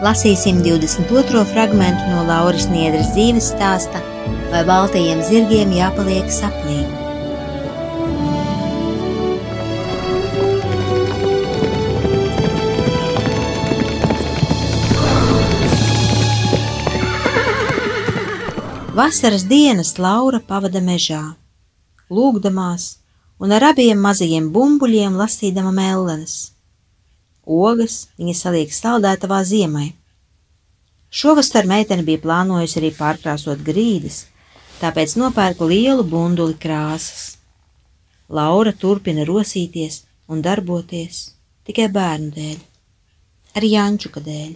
Lasīsim 22. fragment no Lauras Niedras dzīves stāsta, vai baltajiem zirgiem jāpaliek sapnī. Vasaras dienas Laura pavada mežā, lūgdamās un ar abiem mazajiem bumbuļiem lasīdama mellenes. Ogas viņa saliek saldētavā ziemai. Šovasar meitene bija plānojusi arī pārkrāsot grīdas, tāpēc nopērku lielu bunduli krāsas. Laura turpina rosīties un darboties tikai bērnu dēļ, arī Jančuka dēļ.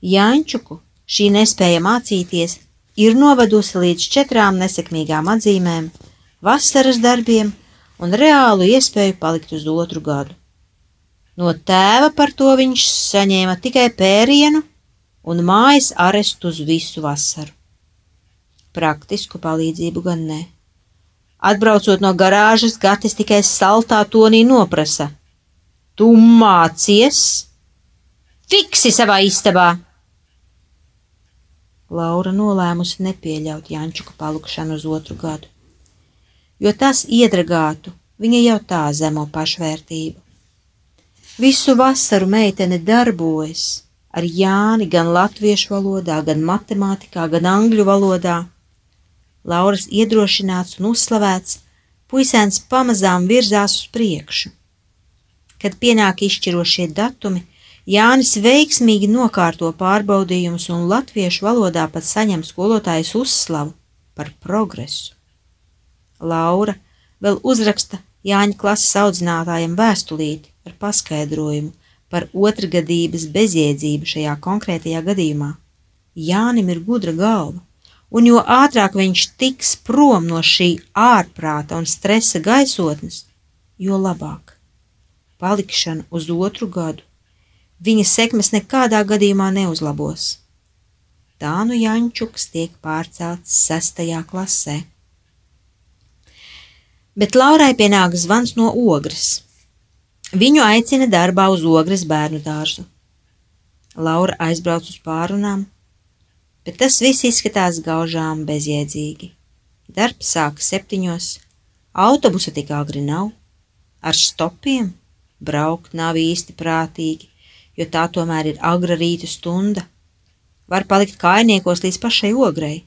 Jančuku šī nespēja mācīties ir novedusi līdz četrām nesekmīgām atzīmēm, vasaras darbiem un reālu iespēju palikt uz otru gadu. No tēva par to viņš saņēma tikai pērienu un mājas arestu uz visu vasaru. Praktisku palīdzību gan ne. Atbraucot no garāžas, Gatis tikai saltā tonī noprasa: Tu mācies? Fiksi savā istabā! Laura nolēmusi nepieļaut Jančuka palikšanu uz otru gadu, jo tas iedragātu viņa jau tā zemo pašvērtību. Visu vasaru meitene darbojas ar Jāni gan latviešu valodā, gan matemātikā, gan angļu valodā. Lauras iedrošināts un uzslavēts, puisēns pamazām virzās uz priekšu. Kad pienāk izšķirošie datumi, Jānis veiksmīgi nokārto pārbaudījumus un latviešu valodā pat saņem skolotājas uzslavu par progresu. Laura vēl uzraksta Jāņa klases audzinātājiem vēstulīti, ar paskaidrojumu par otrgadības bezjēdzību šajā konkrētajā gadījumā. Jānim ir gudra galva, un jo ātrāk viņš tiks prom no šī ārprāta un stresa gaisotnes, jo labāk. Palikšana uz otru gadu viņa sekmes nekādā gadījumā neuzlabos. Tā nu Jančuks tiek pārcelts sestajā klasē. Bet Laurai pienāk zvans no ogres. Viņu aicina darbā uz ogres bērnu dārzu. Laura aizbrauc uz pārunām, bet tas viss izskatās gaužām bezjēdzīgi. Darbs sākas septiņos, autobusa tik agri nav, ar stopiem braukt nav īsti prātīgi, jo tā tomēr ir agra rīta stunda. Var palikt kājniekos līdz pašai ogrei,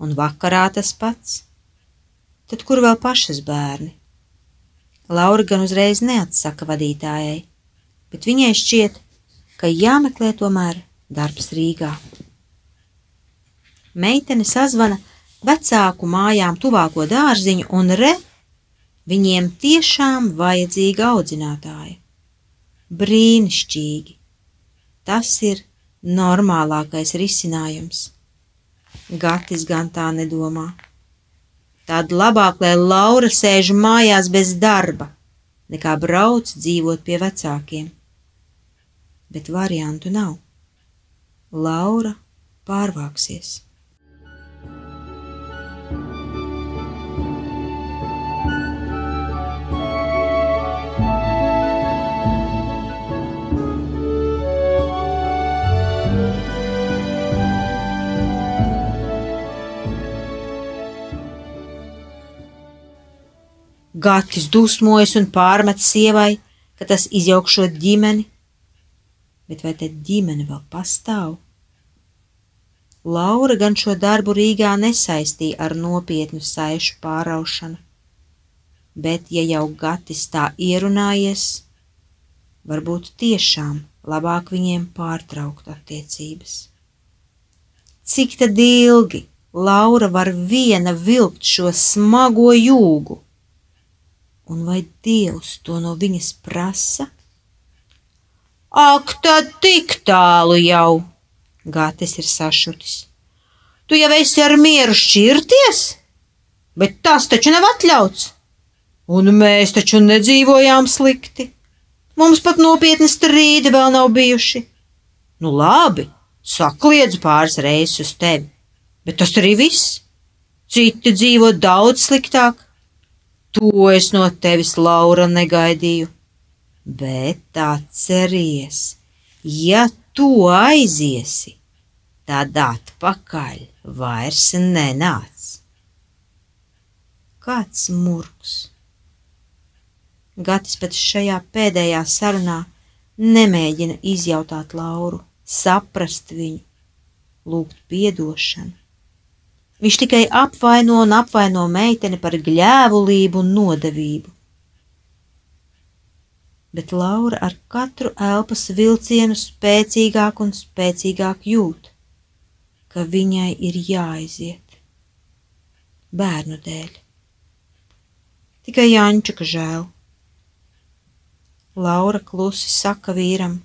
un vakarā tas pats. Tad kur vēl pašas bērni? Laura gan uzreiz neatsaka vadītājai, bet viņai šķiet, ka jāmeklē tomēr darbs Rīgā. Meitene sazvana vecāku mājām tuvāko dārziņu, un re, viņiem tiešām vajadzīga audzinātāja. Brīnišķīgi! Tas ir normālākais risinājums. Gatis gan tā nedomā. Tad labāk, lai Laura sēž mājās bez darba, nekā brauc dzīvot pie vecākiem. Bet variantu nav. Laura pārvāksies. Gatis dusmojas un pārmet sievai, ka tas izjaukšot ģimeni, bet vai te ģimene vēl pastāv? Laura gan šo darbu Rīgā nesaistīja ar nopietnu saišu pāraušanu, bet, ja jau Gatis tā ierunājies, varbūt tiešām labāk viņiem pārtraukt attiecības. Cik tad ilgi Laura var viena vilkt šo smago jūgu? Un vai Dievs to no viņas prasa? Ak, tad tik tālu jau! Gatis ir sašutis. Tu jau esi ar mieru šķirties, bet tas taču nav atļauts. Un mēs taču nedzīvojām slikti. Mums pat nopietni strīdi vēl nav bijuši. Nu labi, sakliedzu pāris reizes uz tevi, bet tas arī viss. Citi dzīvo daudz sliktāk. To es no tevis, Laura, negaidīju. Bet atceries, ja tu aiziesi, tad atpakaļ vairs nenāc. Kāds murgs! Gatis pat šajā pēdējā sarunā nemēģina izjautāt Lauru, saprast viņu, lūgt piedošanu. Viņš tikai apvaino un apvaino meiteni par gļēvulību un nodevību bet Laura ar katru elpas vilcienu spēcīgāk un spēcīgāk jūt, ka viņai ir jāaiziet. Bērnu dēļ. Tikai Jančuka žēl. Laura klusi saka vīram: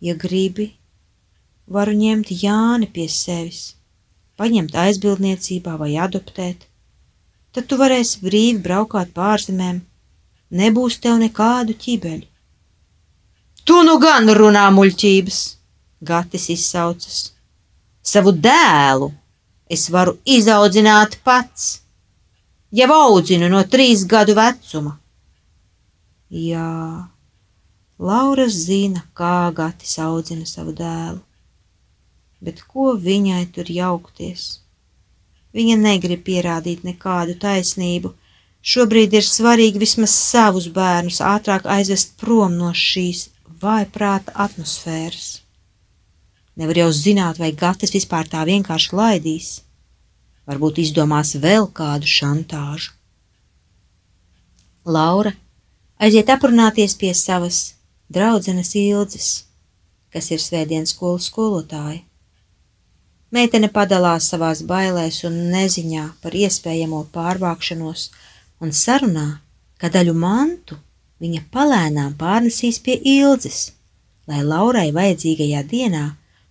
Ja gribi, varu ņemt Jāni pie sevis, paņemt aizbildniecībā vai adoptēt, tad tu varēsi brīvi braukāt pārzemēm nebūs tev nekādu ķibeļu. Tu nu gan runā muļķības, Gatis izsaucas. Savu dēlu es varu izaudzināt pats, jau audzinu no trīs gadu vecuma. Jā, Laura zina, kā Gatis audzina savu dēlu, bet ko viņai tur jaukties? Viņa negrib pierādīt nekādu taisnību, Šobrīd ir svarīgi vismaz savus bērnus ātrāk aizvest prom no šīs vājprāta atmosfēras. Nevar jau zināt, vai Gatis vispār tā vienkārši laidīs. Varbūt izdomās vēl kādu šantāžu. Laura aiziet aprunāties pie savas draudzenes ildzes, kas ir svētdienas skolas skolotāja. Meitene padalās savās bailēs un neziņā par iespējamo pārvākšanos un sarunā, ka daļu mantu viņa palēnām pārnesīs pie ildzes, lai Laurai vajadzīgajā dienā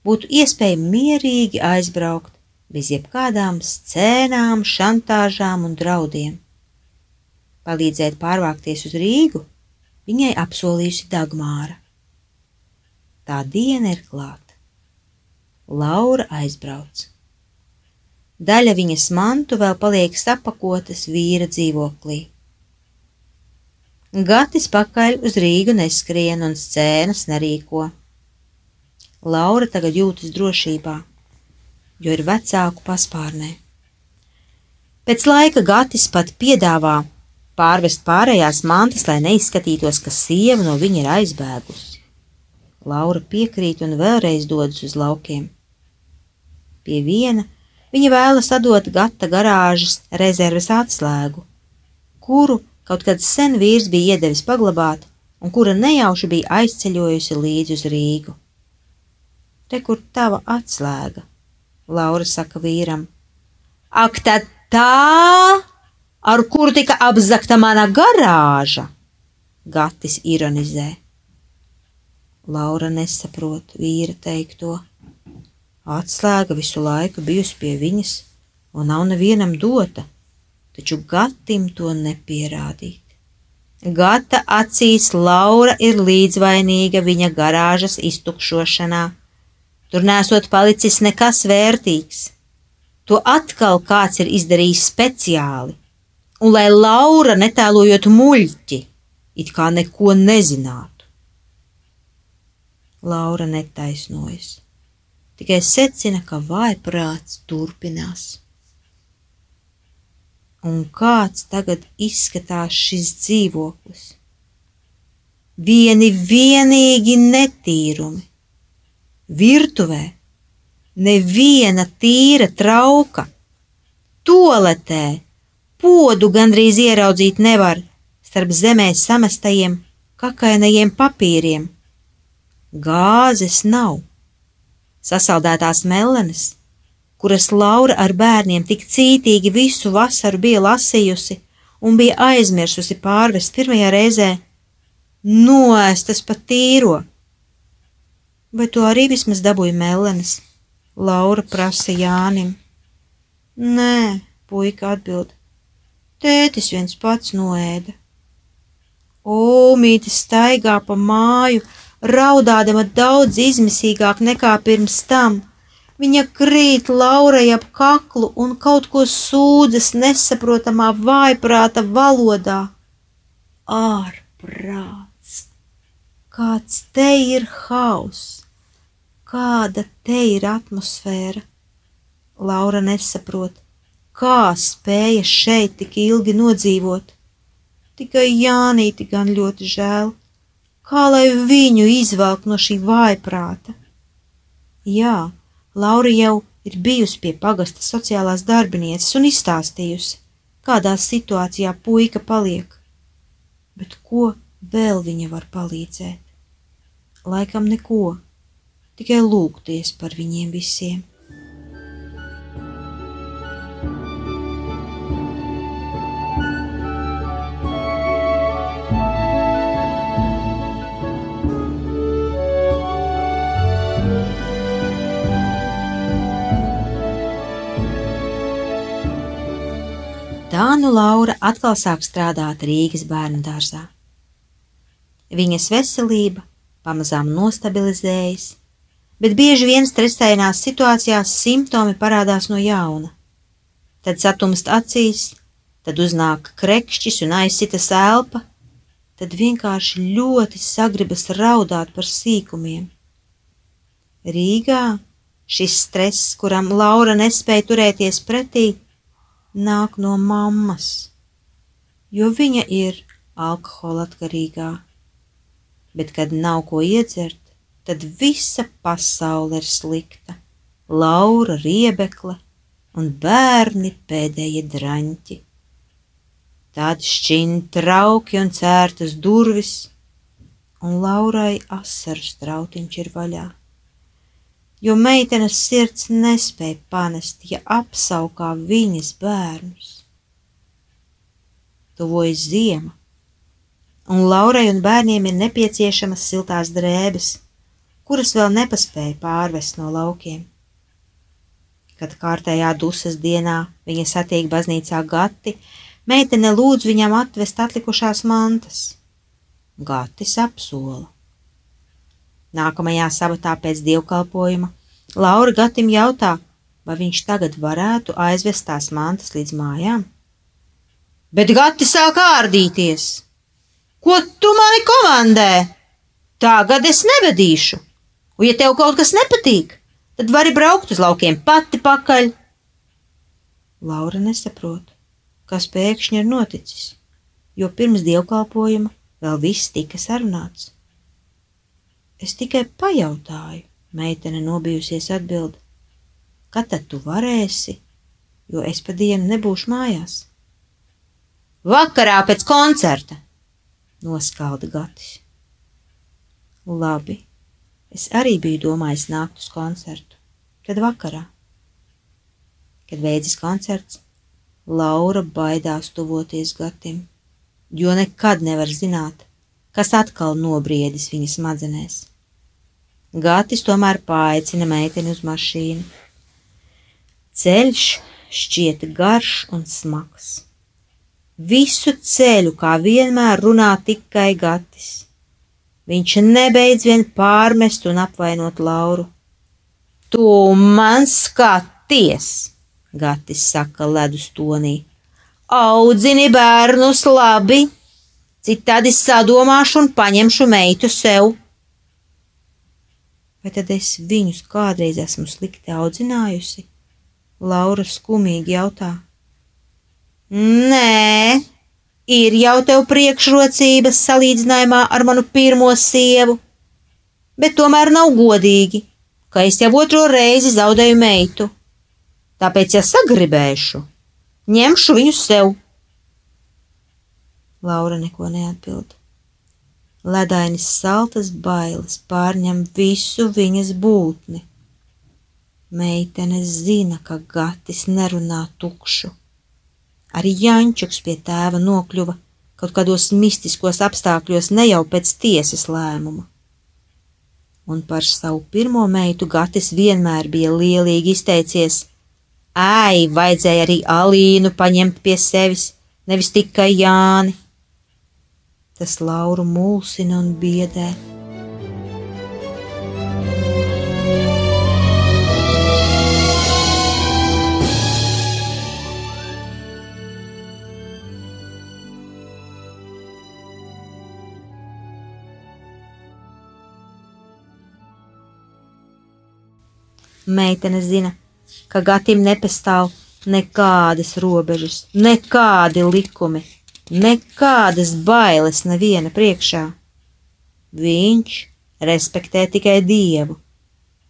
būtu iespēja mierīgi aizbraukt bez jebkādām scēnām, šantāžām un draudiem. Palīdzēt pārvākties uz Rīgu viņai apsolījusi Dagmāra. Tā diena ir klāta. Laura aizbrauc. Daļa viņas mantu vēl paliek sapakotas vīra dzīvoklī. Gatis pakaļ uz Rīgu neskrien un scēnas nerīko. Laura tagad jūtas drošībā, jo ir vecāku paspārnē. Pēc laika Gatis pat piedāvā pārvest pārējās mantas, lai neizskatītos, ka sieva no viņa ir aizbēgusi. Laura piekrīt un vēlreiz dodas uz laukiem. Pie viena Viņa vēlas atdot gata garāžas rezerves atslēgu, kuru kaut kad sen vīrs bija iedevis paglabāt, un kura nejauši bija aizceļojusi līdzi uz Rīgu. Te, kur tava atslēga, Laura saka vīram. Ak, tad tā, ar kuru tika apzakta mana garāža, Gatis ironizē. Laura nesaprot vīra teikto. Atslēga visu laiku bijusi pie viņas un nav nevienam dota, taču Gatim to nepierādīt. Gata acīs Laura ir līdzvainīga viņa garāžas iztukšošanā. Tur nesot palicis nekas vērtīgs. To atkal kāds ir izdarījis speciāli, un lai Laura netēlojot muļķi, it kā neko nezinātu. Laura netaisnojas tikai secina, ka vājprāts turpinās. Un kāds tagad izskatās šis dzīvoklis? Vieni vienīgi netīrumi. Virtuvē neviena tīra trauka. Toletē podu gandrīz ieraudzīt nevar starp zemē samestajiem kakainajiem papīriem. Gāzes nav, sasaldētās melenes, kuras Laura ar bērniem tik cītīgi visu vasaru bija lasījusi un bija aizmirsusi pārvest pirmajā reizē, noēstas pa tīro. Vai tu arī vismaz dabūji melenes? Laura prasa Jānim. Nē, puika atbild. Tētis viens pats noēda. Omīte staigā pa māju, raudādama daudz izmisīgāk nekā pirms tam. Viņa krīt Laurai ap kaklu un kaut ko sūdzas nesaprotamā vājprāta valodā. Ārprāts! Kāds te ir hauss! Kāda te ir atmosfēra? Laura nesaprot, kā spēja šeit tik ilgi nodzīvot. Tikai Jānīti gan ļoti žēl kā lai viņu izvelk no šī vājprāta. Jā, Laura jau ir bijusi pie pagasta sociālās darbinieces un izstāstījusi, kādā situācijā puika paliek. Bet ko vēl viņa var palīdzēt? Laikam neko, tikai lūgties par viņiem visiem. Nu Laura atkal sāk strādāt Rīgas bērnu dārzā. Viņas veselība pamazām nostabilizējas, bet bieži vien stresainās situācijās simptomi parādās no jauna. Tad satumst acīs, tad uznāk krekšķis un aizsita elpa, tad vienkārši ļoti sagribas raudāt par sīkumiem. Rīgā šis stress, kuram Laura nespēja turēties pretī, nāk no mammas, jo viņa ir alkohola atkarīgā. Bet, kad nav ko iedzert, tad visa pasaule ir slikta. Laura, riebekle un bērni pēdējie draņķi. Tad šķin trauki un cērtas durvis, un Laurai asaru strautiņš ir vaļā jo meitenes sirds nespēja panest, ja apsaukā viņas bērnus. Tuvojas ziema, un Laurai un bērniem ir nepieciešamas siltās drēbes, kuras vēl nepaspēja pārvest no laukiem. Kad kārtējā dusmas dienā viņa satiek baznīcā gati, meitene lūdz viņam atvest atlikušās mantas. Gatis apsola Nākamajā sabatā pēc dievkalpojuma Laura Gatim jautā, vai viņš tagad varētu aizvest tās mantas līdz mājām. Bet Gati sāk ārdīties. Ko tu mani komandē? Tagad es nevedīšu, un ja tev kaut kas nepatīk, tad vari braukt uz laukiem pati pakaļ. Laura nesaprot, kas pēkšņi ir noticis, jo pirms dievkalpojuma vēl viss tika sarunāts. Es tikai pajautāju, meitene nobijusies atbild. Kad tad tu varēsi, jo es pa dienu nebūšu mājās? Vakarā pēc koncerta, noskalda Gatis. Labi, es arī biju domājis nākt uz koncertu, tad vakarā. Kad beidzas koncerts, Laura baidās tuvoties Gatim, jo nekad nevar zināt, kas atkal nobriedis viņas smadzenēs. Gatis tomēr paaicina meiteni uz mašīnu. Ceļš šķiet garš un smags. Visu ceļu, kā vienmēr, runā tikai Gatis. Viņš nebeidz vien pārmest un apvainot Lauru. Tu man skaties, Gatis saka ledus tonī. Audzini bērnus labi, citādi sadomāšu un paņemšu meitu sev. Vai tad es viņus kādreiz esmu slikti audzinājusi? Laura skumīgi jautā. Nē, ir jau tev priekšrocības salīdzinājumā ar manu pirmo sievu, bet tomēr nav godīgi, ka es jau otro reizi zaudēju meitu. Tāpēc, ja sagribēšu, ņemšu viņu sev. Laura neko neatbild. Ledainis saltas bailes pārņem visu viņas būtni. Meitene zina, ka Gatis nerunā tukšu. Arī Jančuks pie tēva nokļuva kaut kādos mistiskos apstākļos ne jau pēc tiesas lēmuma un par savu pirmo meitu Gatis vienmēr bija lielīgi izteicies. Ai, vajadzēja arī Alīnu paņemt pie sevis, nevis tikai Jāni. Tas Lauru mulsina un biedē. Meitene zina, ka Gatim nepastāv nekādas robežas, nekādi likumi, nekādas bailes neviena priekšā. Viņš respektē tikai dievu,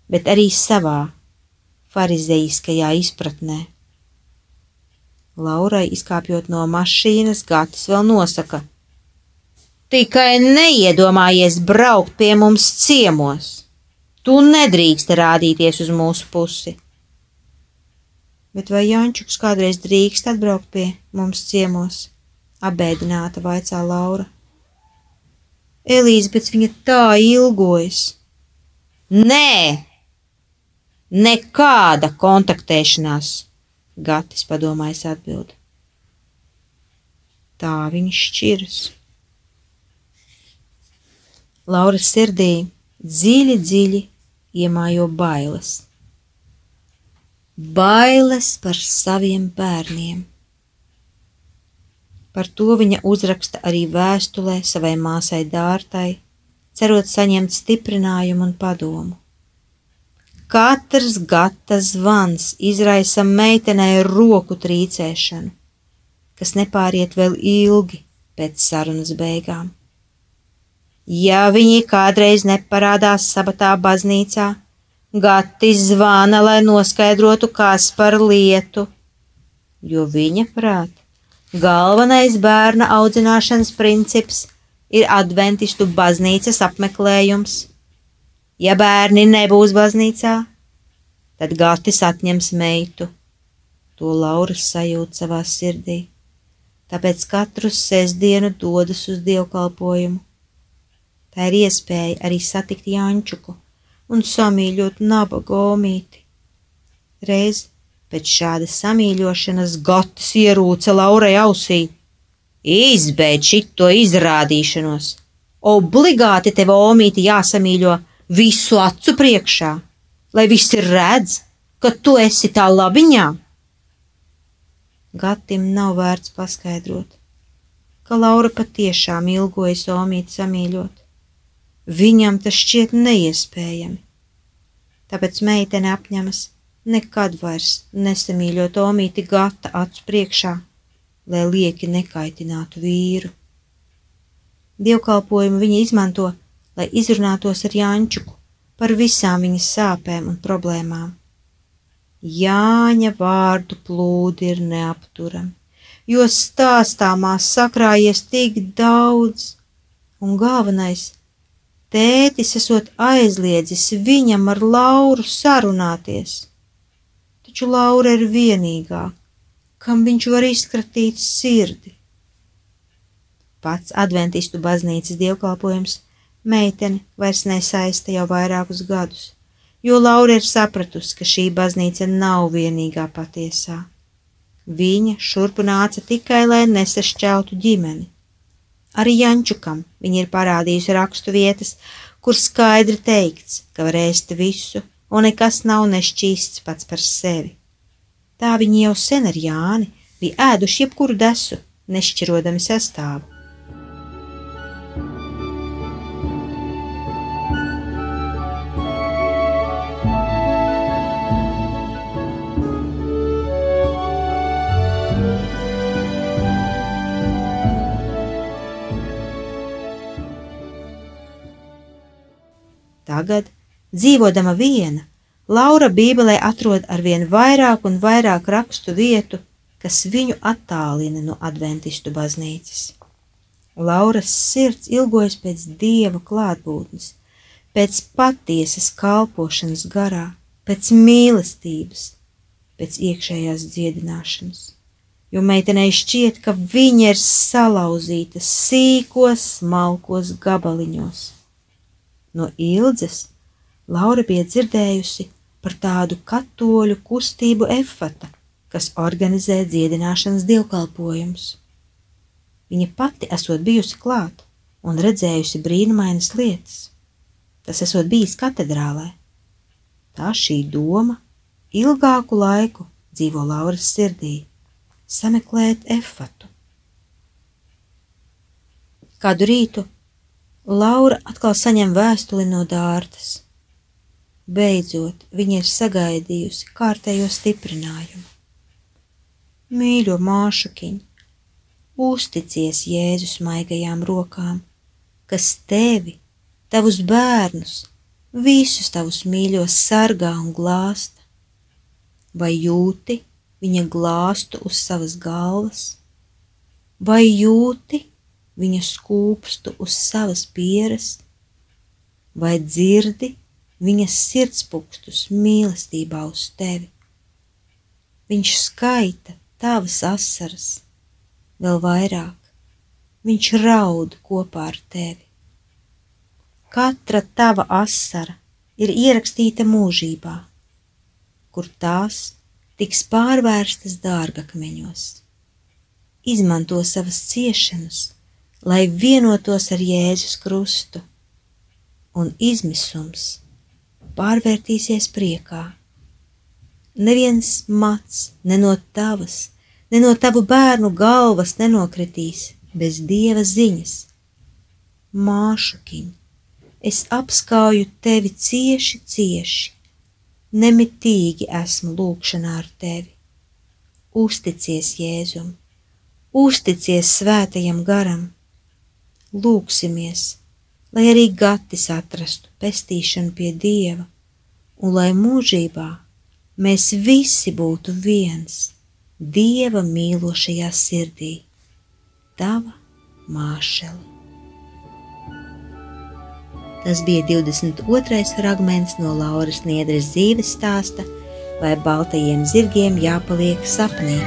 bet arī savā farizeiskajā izpratnē. Laurai izkāpjot no mašīnas, Gatis vēl nosaka: Tikai neiedomājies braukt pie mums ciemos! Tu nedrīkst rādīties uz mūsu pusi. Bet vai Jančuks kādreiz drīkst atbraukt pie mums ciemos? Abēdināta vaicā Laura. Elīzabets viņa tā ilgojas. Nē, nekāda kontaktēšanās, Gatis padomājis atbild. Tā viņi šķiras. Laura sirdī dziļi, dziļi iemājo bailes. Bailes par saviem bērniem. Par to viņa uzraksta arī vēstulē savai māsai Dārtai, cerot saņemt stiprinājumu un padomu. Katrs gata zvans izraisa meitenei roku trīcēšanu, kas nepāriet vēl ilgi pēc sarunas beigām. Ja viņi kādreiz neparādās sabatā baznīcā, Gatis zvana, lai noskaidrotu, kas par lietu, jo viņa prāt, galvenais bērna audzināšanas princips ir adventistu baznīcas apmeklējums. Ja bērni nebūs baznīcā, tad Gatis atņems meitu. To Lauras sajūt savā sirdī, tāpēc katru sestdienu dodas uz dievkalpojumu Tā ir iespēja arī satikt Jančuku un samīļot nabaga omīti. Reiz pēc šādas samīļošanas Gotis ierūca Laurai ausī. Izbeidz šito izrādīšanos! Obligāti tev omīti jāsamīļo visu acu priekšā, lai visi redz, ka tu esi tā labiņā. Gatim nav vērts paskaidrot, ka Laura patiešām ilgojas omīti samīļot. Viņam tas šķiet neiespējami. Tāpēc meitene apņemas nekad vairs nesamīļot Omīti gata acu priekšā, lai lieki nekaitinātu vīru. Dievkalpojumu viņa izmanto, lai izrunātos ar Jančuku par visām viņas sāpēm un problēmām. Jāņa vārdu plūdi ir neapturami, jo stāstāmā sakrājies tik daudz, un galvenais Tētis esot aizliedzis viņam ar Lauru sarunāties, taču Laura ir vienīgā, kam viņš var izskatīt sirdi. Pats adventistu baznīcas dievkalpojums meiteni vairs nesaista jau vairākus gadus, jo Laura ir sapratusi, ka šī baznīca nav vienīgā patiesā. Viņa šurpu nāca tikai, lai nesašķeltu ģimeni Arī Jančukam viņa ir parādījusi rakstu vietas, kur skaidri teikts, ka var ēst visu, un nekas nav nešķīsts pats par sevi. Tā viņi jau sen ar Jāni bija ēduši jebkuru desu, nešķirodami sastāvu. Tagad, dzīvodama viena, Laura Bībelē atrod arvien vairāk un vairāk rakstu vietu, kas viņu attālina no adventistu baznīcas. Lauras sirds ilgojas pēc dieva klātbūtnes, pēc patiesas kalpošanas garā, pēc mīlestības, pēc iekšējās dziedināšanas. Jo meitenei šķiet, ka viņa ir salauzīta sīkos, smalkos gabaliņos. No ilgas Laura bija dzirdējusi par tādu katoļu kustību efata, kas organizē dziedināšanas dievkalpojumus. Viņa pati esot bijusi klāt un redzējusi brīnumainas lietas. Tas esot bijis katedrālē. Tā šī doma ilgāku laiku dzīvo Lauras sirdī - sameklēt efatu. Kādu rītu Laura atkal saņem vēstuli no dārtas Beidzot, viņa ir sagaidījusi kārtējo stiprinājumu. Mīļo māšakiņ, uzticies Jēzus maigajām rokām, kas tevi, tavus bērnus, visus tavus mīļos sargā un glāsta, vai jūti viņa glāstu uz savas galvas, vai jūti viņa skūpstu uz savas pieres, vai dzirdi viņas sirdspūkstus mīlestībā uz tevi. Viņš skaita tavas asaras, vēl vairāk, viņš raud kopā ar tevi. Katra tava asara ir ierakstīta mūžībā, kur tās tiks pārvērstas dārgakmeņos. Izmanto savas ciešanas, lai vienotos ar Jēzus krustu, un izmisums pārvērtīsies priekā. Neviens mats ne no tavas, ne no tavu bērnu galvas nenokritīs bez dieva ziņas. Māšakiņ, es apskauju tevi cieši, cieši, nemitīgi esmu lūkšanā ar tevi. Uzticies Jēzum, uzticies svētajam garam, lūksimies! Lai arī gatis atrastu pestīšanu pie Dieva, un lai mūžībā mēs visi būtu viens Dieva mīlošajā sirdī. Tava māšela. Tas bija 22. fragments no Lauras Niedres dzīves stāsta, vai baltajiem zirgiem jāpaliek sapnī.